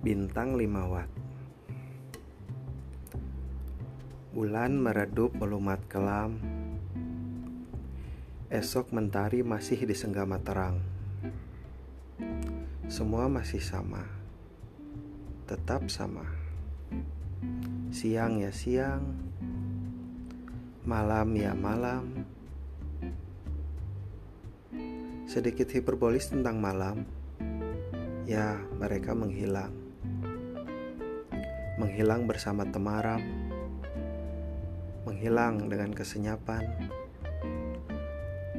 Bintang 5 watt. Bulan meredup melumat kelam. Esok mentari masih di senggama terang Semua masih sama. Tetap sama. Siang ya siang. Malam ya malam. Sedikit hiperbolis tentang malam. Ya, mereka menghilang. Menghilang bersama temaram. Menghilang dengan kesenyapan.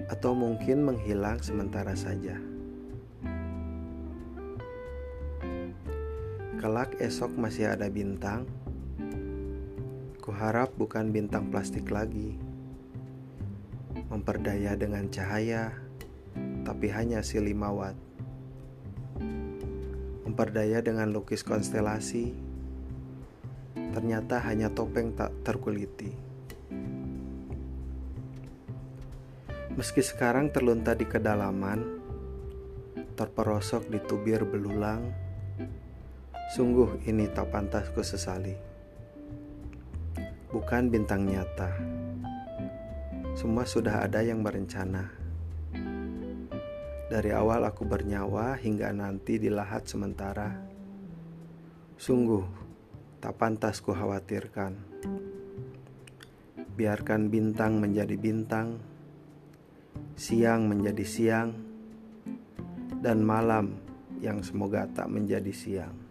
Atau mungkin menghilang sementara saja. Kelak esok masih ada bintang. Kuharap bukan bintang plastik lagi. Memperdaya dengan cahaya, tapi hanya si lima watt memperdaya dengan lukis konstelasi, ternyata hanya topeng tak terkuliti. Meski sekarang terlunta di kedalaman, terperosok di tubir belulang, sungguh ini tak pantas ku sesali. Bukan bintang nyata, semua sudah ada yang berencana dari awal aku bernyawa hingga nanti di lahat sementara. Sungguh, tak pantas ku khawatirkan. Biarkan bintang menjadi bintang, siang menjadi siang, dan malam yang semoga tak menjadi siang.